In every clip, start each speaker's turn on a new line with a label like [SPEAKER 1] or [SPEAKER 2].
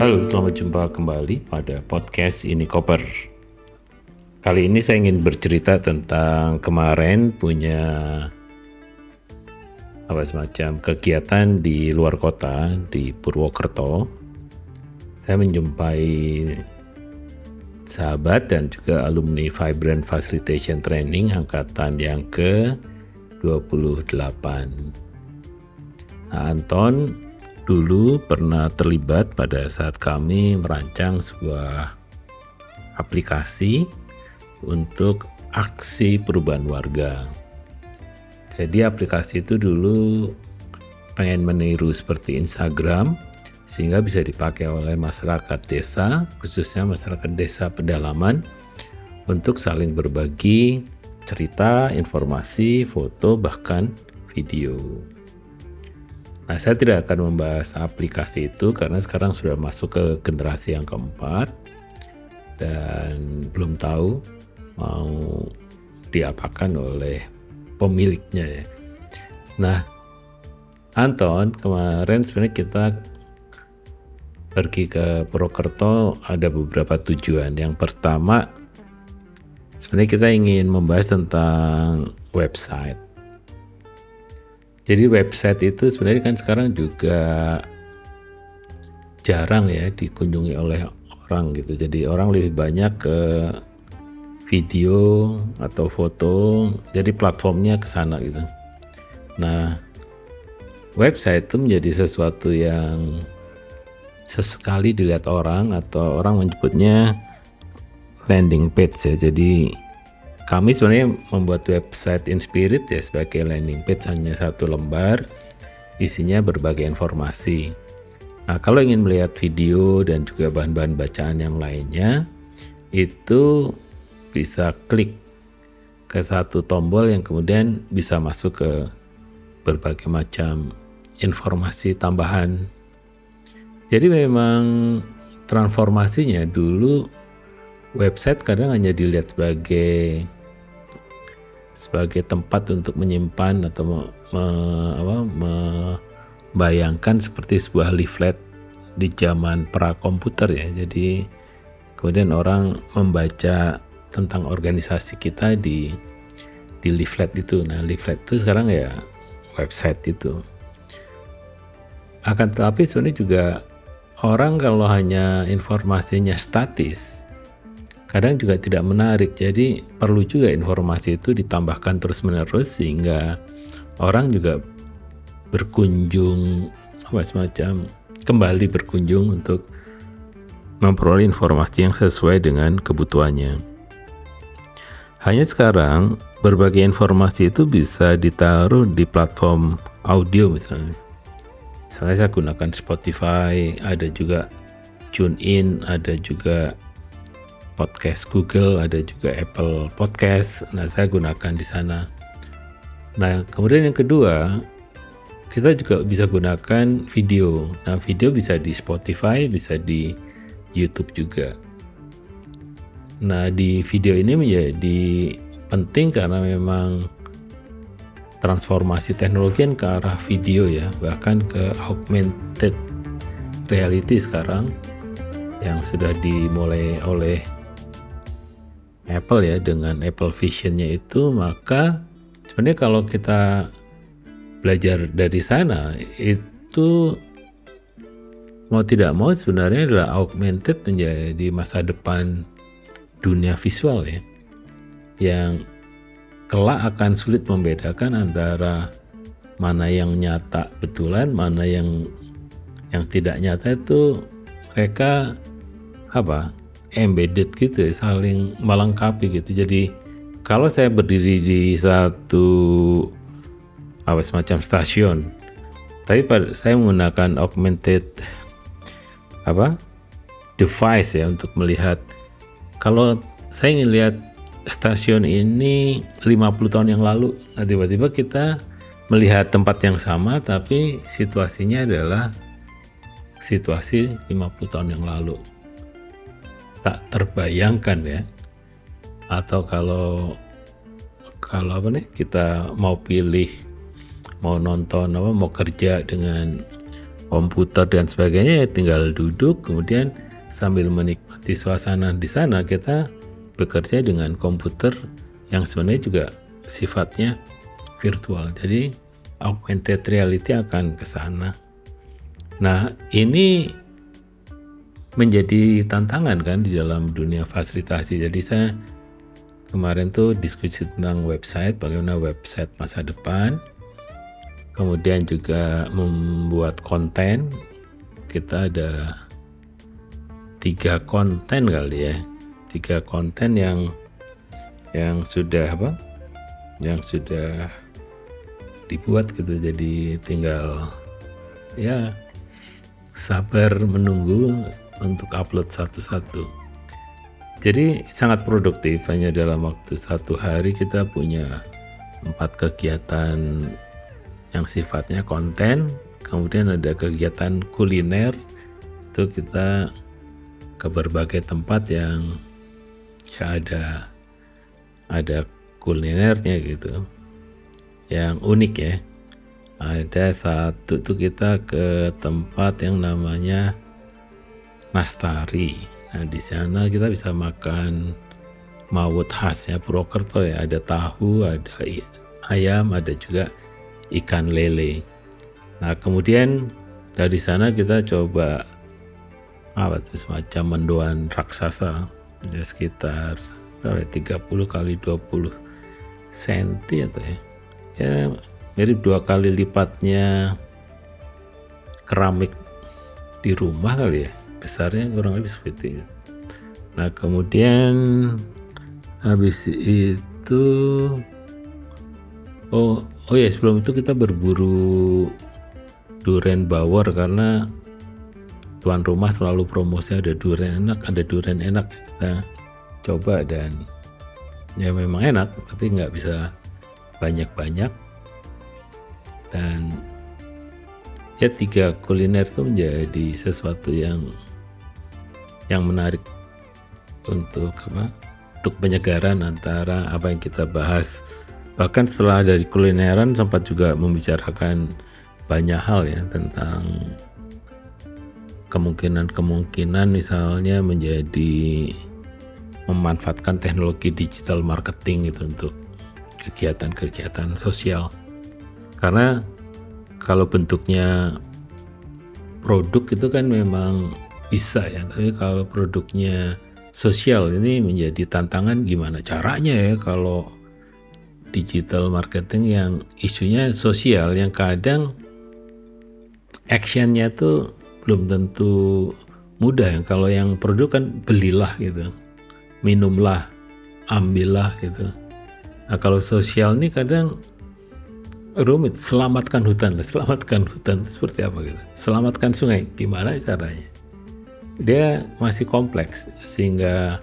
[SPEAKER 1] Halo, selamat jumpa kembali pada podcast ini Koper. Kali ini saya ingin bercerita tentang kemarin punya apa semacam kegiatan di luar kota di Purwokerto. Saya menjumpai sahabat dan juga alumni Vibrant Facilitation Training angkatan yang ke 28. Nah, Anton dulu pernah terlibat pada saat kami merancang sebuah aplikasi untuk aksi perubahan warga. Jadi aplikasi itu dulu pengen meniru seperti Instagram sehingga bisa dipakai oleh masyarakat desa, khususnya masyarakat desa pedalaman untuk saling berbagi cerita, informasi, foto, bahkan video. Nah, saya tidak akan membahas aplikasi itu karena sekarang sudah masuk ke generasi yang keempat dan belum tahu mau diapakan oleh pemiliknya ya. Nah, Anton kemarin sebenarnya kita pergi ke Purwokerto ada beberapa tujuan. Yang pertama sebenarnya kita ingin membahas tentang website jadi website itu sebenarnya kan sekarang juga jarang ya dikunjungi oleh orang gitu. Jadi orang lebih banyak ke video atau foto. Jadi platformnya ke sana gitu. Nah, website itu menjadi sesuatu yang sesekali dilihat orang atau orang menyebutnya landing page ya. Jadi kami sebenarnya membuat website Inspirit ya sebagai landing page hanya satu lembar, isinya berbagai informasi. Nah, kalau ingin melihat video dan juga bahan-bahan bacaan yang lainnya, itu bisa klik ke satu tombol yang kemudian bisa masuk ke berbagai macam informasi tambahan. Jadi memang transformasinya dulu website kadang hanya dilihat sebagai sebagai tempat untuk menyimpan atau me, me, apa, membayangkan seperti sebuah leaflet di zaman pra komputer ya. Jadi kemudian orang membaca tentang organisasi kita di di leaflet itu. Nah, leaflet itu sekarang ya website itu. Akan tetapi sebenarnya juga orang kalau hanya informasinya statis kadang juga tidak menarik. Jadi perlu juga informasi itu ditambahkan terus-menerus sehingga orang juga berkunjung apa semacam kembali berkunjung untuk memperoleh informasi yang sesuai dengan kebutuhannya. Hanya sekarang berbagai informasi itu bisa ditaruh di platform audio misalnya. Misalnya saya gunakan Spotify, ada juga TuneIn, ada juga podcast Google, ada juga Apple Podcast. Nah, saya gunakan di sana. Nah, kemudian yang kedua, kita juga bisa gunakan video. Nah, video bisa di Spotify, bisa di YouTube juga. Nah, di video ini menjadi penting karena memang transformasi teknologi ke arah video ya, bahkan ke augmented reality sekarang yang sudah dimulai oleh Apple ya dengan Apple Vision-nya itu maka sebenarnya kalau kita belajar dari sana itu mau tidak mau sebenarnya adalah augmented menjadi masa depan dunia visual ya yang kelak akan sulit membedakan antara mana yang nyata betulan mana yang yang tidak nyata itu mereka apa embedded gitu ya, saling melengkapi gitu. Jadi kalau saya berdiri di satu apa semacam stasiun, tapi pada saya menggunakan augmented apa device ya untuk melihat kalau saya ingin lihat stasiun ini 50 tahun yang lalu, nah tiba-tiba kita melihat tempat yang sama tapi situasinya adalah situasi 50 tahun yang lalu tak terbayangkan ya atau kalau kalau apa nih kita mau pilih mau nonton apa mau kerja dengan komputer dan sebagainya ya tinggal duduk kemudian sambil menikmati suasana di sana kita bekerja dengan komputer yang sebenarnya juga sifatnya virtual. Jadi augmented reality akan ke sana. Nah, ini menjadi tantangan kan di dalam dunia fasilitasi. Jadi saya kemarin tuh diskusi tentang website, bagaimana website masa depan. Kemudian juga membuat konten. Kita ada tiga konten kali ya, tiga konten yang yang sudah apa? Yang sudah dibuat gitu. Jadi tinggal ya sabar menunggu untuk upload satu-satu. Jadi sangat produktif. Hanya dalam waktu satu hari kita punya empat kegiatan yang sifatnya konten, kemudian ada kegiatan kuliner. Itu kita ke berbagai tempat yang ya ada ada kulinernya gitu. Yang unik ya. Ada satu tuh kita ke tempat yang namanya Nastari. Nah di sana kita bisa makan mawut khasnya Purwokerto ya. Ada tahu, ada ayam, ada juga ikan lele. Nah kemudian dari sana kita coba apa tuh semacam mendoan raksasa ya sekitar berapa, 30 ya, kali 20 cm atau ya ya mirip dua kali lipatnya keramik di rumah kali ya besarnya kurang lebih seperti itu. Nah kemudian habis itu oh oh ya sebelum itu kita berburu duren bawor karena tuan rumah selalu promosi ada duren enak ada duren enak. Kita coba dan ya memang enak tapi nggak bisa banyak-banyak. Dan ya tiga kuliner itu menjadi sesuatu yang yang menarik untuk apa? Untuk penyegaran antara apa yang kita bahas. Bahkan setelah dari kulineran sempat juga membicarakan banyak hal ya tentang kemungkinan-kemungkinan misalnya menjadi memanfaatkan teknologi digital marketing itu untuk kegiatan-kegiatan sosial. Karena kalau bentuknya produk itu kan memang bisa ya tapi kalau produknya sosial ini menjadi tantangan gimana caranya ya kalau digital marketing yang isunya sosial yang kadang actionnya tuh belum tentu mudah ya. Kalau yang produk kan belilah gitu minumlah ambillah gitu. Nah kalau sosial ini kadang rumit selamatkan hutan selamatkan hutan seperti apa gitu? Selamatkan sungai gimana caranya dia masih kompleks sehingga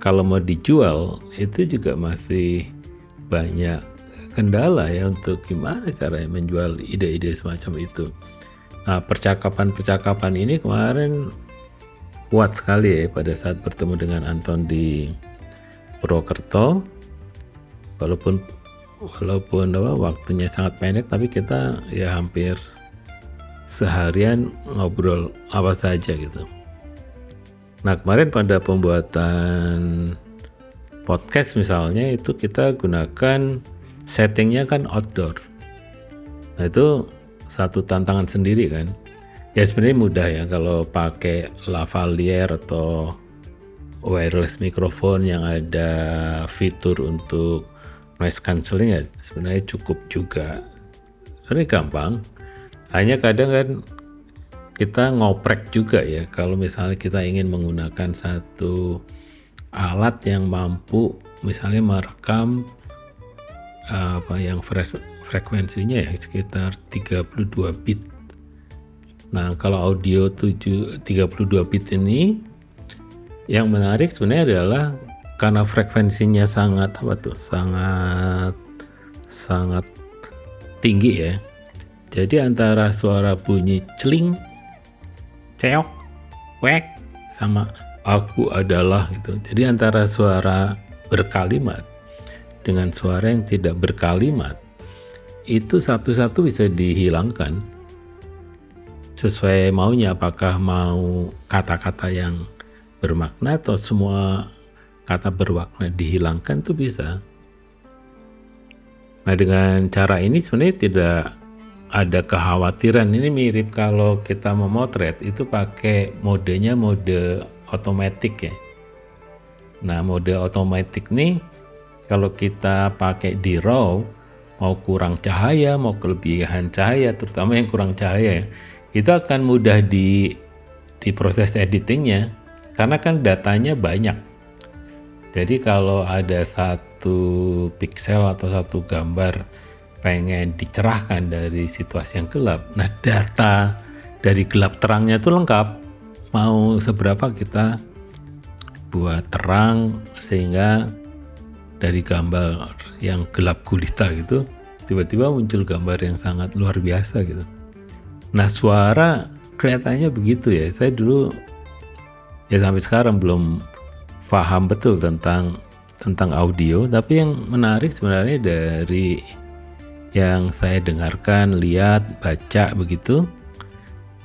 [SPEAKER 1] kalau mau dijual itu juga masih banyak kendala ya untuk gimana caranya menjual ide-ide semacam itu. Nah percakapan-percakapan ini kemarin kuat sekali ya pada saat bertemu dengan Anton di Purwokerto. Walaupun walaupun apa, waktunya sangat pendek tapi kita ya hampir seharian ngobrol apa saja gitu. Nah kemarin pada pembuatan podcast misalnya itu kita gunakan settingnya kan outdoor. Nah itu satu tantangan sendiri kan. Ya sebenarnya mudah ya kalau pakai lavalier atau wireless microphone yang ada fitur untuk noise cancelling ya sebenarnya cukup juga. Sebenarnya gampang. Hanya kadang kan kita ngoprek juga ya kalau misalnya kita ingin menggunakan satu alat yang mampu misalnya merekam uh, apa yang fre frekuensinya ya sekitar 32 bit. Nah, kalau audio 7 32 bit ini yang menarik sebenarnya adalah karena frekuensinya sangat apa tuh? sangat sangat tinggi ya. Jadi antara suara bunyi celing ceok, wek, sama aku adalah gitu. Jadi antara suara berkalimat dengan suara yang tidak berkalimat itu satu-satu bisa dihilangkan sesuai maunya apakah mau kata-kata yang bermakna atau semua kata bermakna dihilangkan tuh bisa. Nah dengan cara ini sebenarnya tidak ada kekhawatiran ini mirip kalau kita memotret itu pakai modenya mode otomatis ya. Nah mode otomatis nih kalau kita pakai di RAW mau kurang cahaya mau kelebihan cahaya terutama yang kurang cahaya itu akan mudah di di proses editingnya karena kan datanya banyak jadi kalau ada satu pixel atau satu gambar pengen dicerahkan dari situasi yang gelap, nah data dari gelap terangnya itu lengkap. Mau seberapa kita buat terang sehingga dari gambar yang gelap gulita gitu tiba-tiba muncul gambar yang sangat luar biasa gitu. Nah suara kelihatannya begitu ya. Saya dulu ya sampai sekarang belum paham betul tentang tentang audio, tapi yang menarik sebenarnya dari yang saya dengarkan, lihat, baca begitu,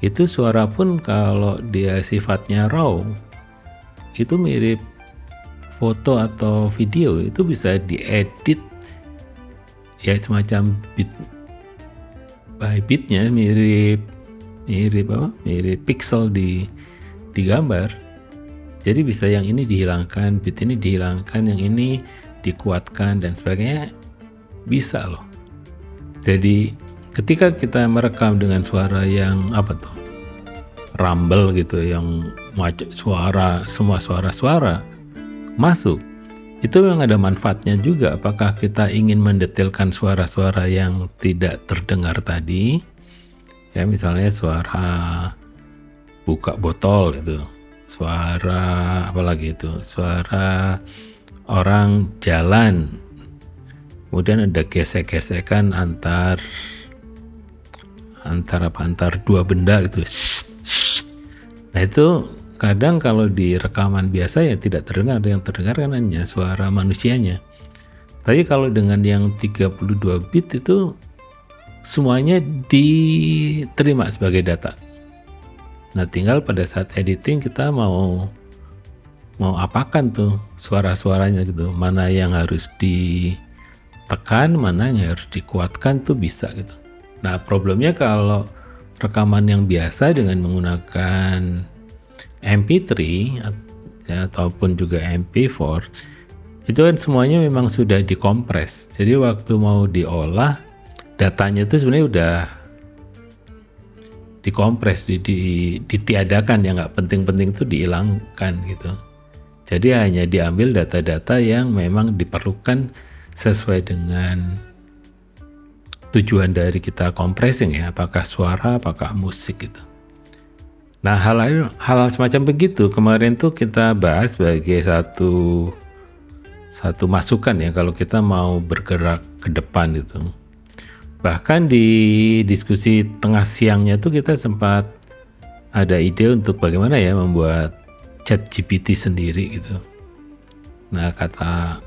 [SPEAKER 1] itu suara pun kalau dia sifatnya raw, itu mirip foto atau video, itu bisa diedit. Ya semacam bit by bitnya mirip mirip apa? Mirip pixel di di gambar. Jadi bisa yang ini dihilangkan, bit ini dihilangkan, yang ini dikuatkan dan sebagainya. Bisa loh. Jadi ketika kita merekam dengan suara yang apa tuh? rumble gitu yang suara semua suara-suara masuk itu memang ada manfaatnya juga. Apakah kita ingin mendetailkan suara-suara yang tidak terdengar tadi? Ya misalnya suara buka botol itu suara apa lagi itu? Suara orang jalan kemudian ada gesek-gesekan antar antar apa antar dua benda gitu. Nah itu kadang kalau di rekaman biasa ya tidak terdengar. Yang terdengar kan hanya suara manusianya. Tapi kalau dengan yang 32 bit itu semuanya diterima sebagai data. Nah, tinggal pada saat editing kita mau mau apakan tuh suara-suaranya gitu. Mana yang harus ditekan, mana yang harus dikuatkan tuh bisa gitu. Nah, problemnya kalau rekaman yang biasa dengan menggunakan MP3 ya, ataupun juga MP4 itu kan semuanya memang sudah dikompres. Jadi waktu mau diolah datanya itu sebenarnya udah dikompres, di, di, ditiadakan yang nggak penting-penting itu dihilangkan gitu. Jadi hanya diambil data-data yang memang diperlukan sesuai dengan tujuan dari kita compressing ya, apakah suara, apakah musik gitu. Nah hal hal semacam begitu kemarin tuh kita bahas sebagai satu satu masukan ya kalau kita mau bergerak ke depan itu Bahkan di diskusi tengah siangnya tuh kita sempat ada ide untuk bagaimana ya membuat chat GPT sendiri gitu. Nah kata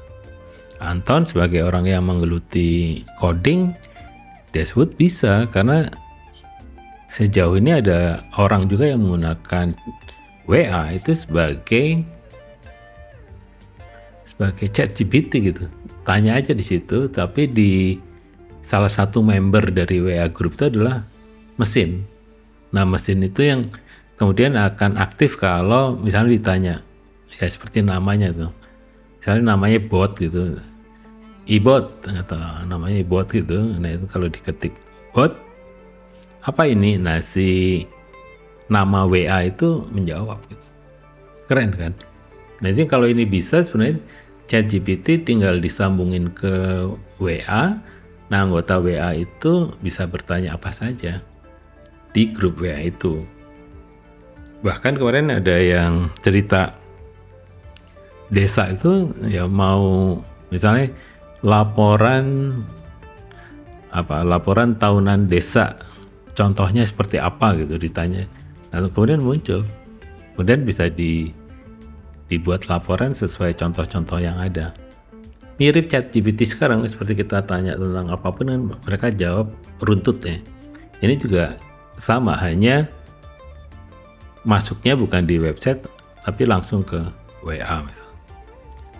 [SPEAKER 1] Anton sebagai orang yang menggeluti coding, sebut bisa karena sejauh ini ada orang juga yang menggunakan WA itu sebagai sebagai chat GPT gitu. Tanya aja di situ, tapi di salah satu member dari WA Group itu adalah mesin. Nah mesin itu yang kemudian akan aktif kalau misalnya ditanya ya seperti namanya tuh misalnya namanya bot gitu e-bot atau namanya bot gitu. Nah itu kalau diketik bot apa ini? Nah si nama WA itu menjawab gitu. Keren kan? Nah jadi kalau ini bisa sebenarnya chat GPT tinggal disambungin ke WA Nah, anggota WA itu bisa bertanya apa saja di grup WA itu. Bahkan kemarin ada yang cerita desa itu ya mau misalnya laporan apa laporan tahunan desa. Contohnya seperti apa gitu ditanya. Lalu kemudian muncul. Kemudian bisa di dibuat laporan sesuai contoh-contoh yang ada. Mirip chat GPT sekarang seperti kita tanya tentang apa pun kan mereka jawab runtut ya ini juga sama hanya masuknya bukan di website tapi langsung ke WA misalnya.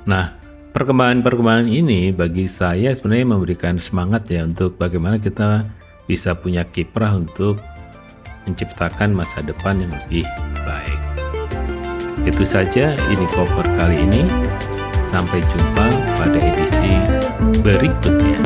[SPEAKER 1] Nah, perkembangan-perkembangan ini bagi saya sebenarnya memberikan semangat ya untuk bagaimana kita bisa punya kiprah untuk menciptakan masa depan yang lebih baik. Itu saja ini cover kali ini. Sampai jumpa pada edisi berikutnya.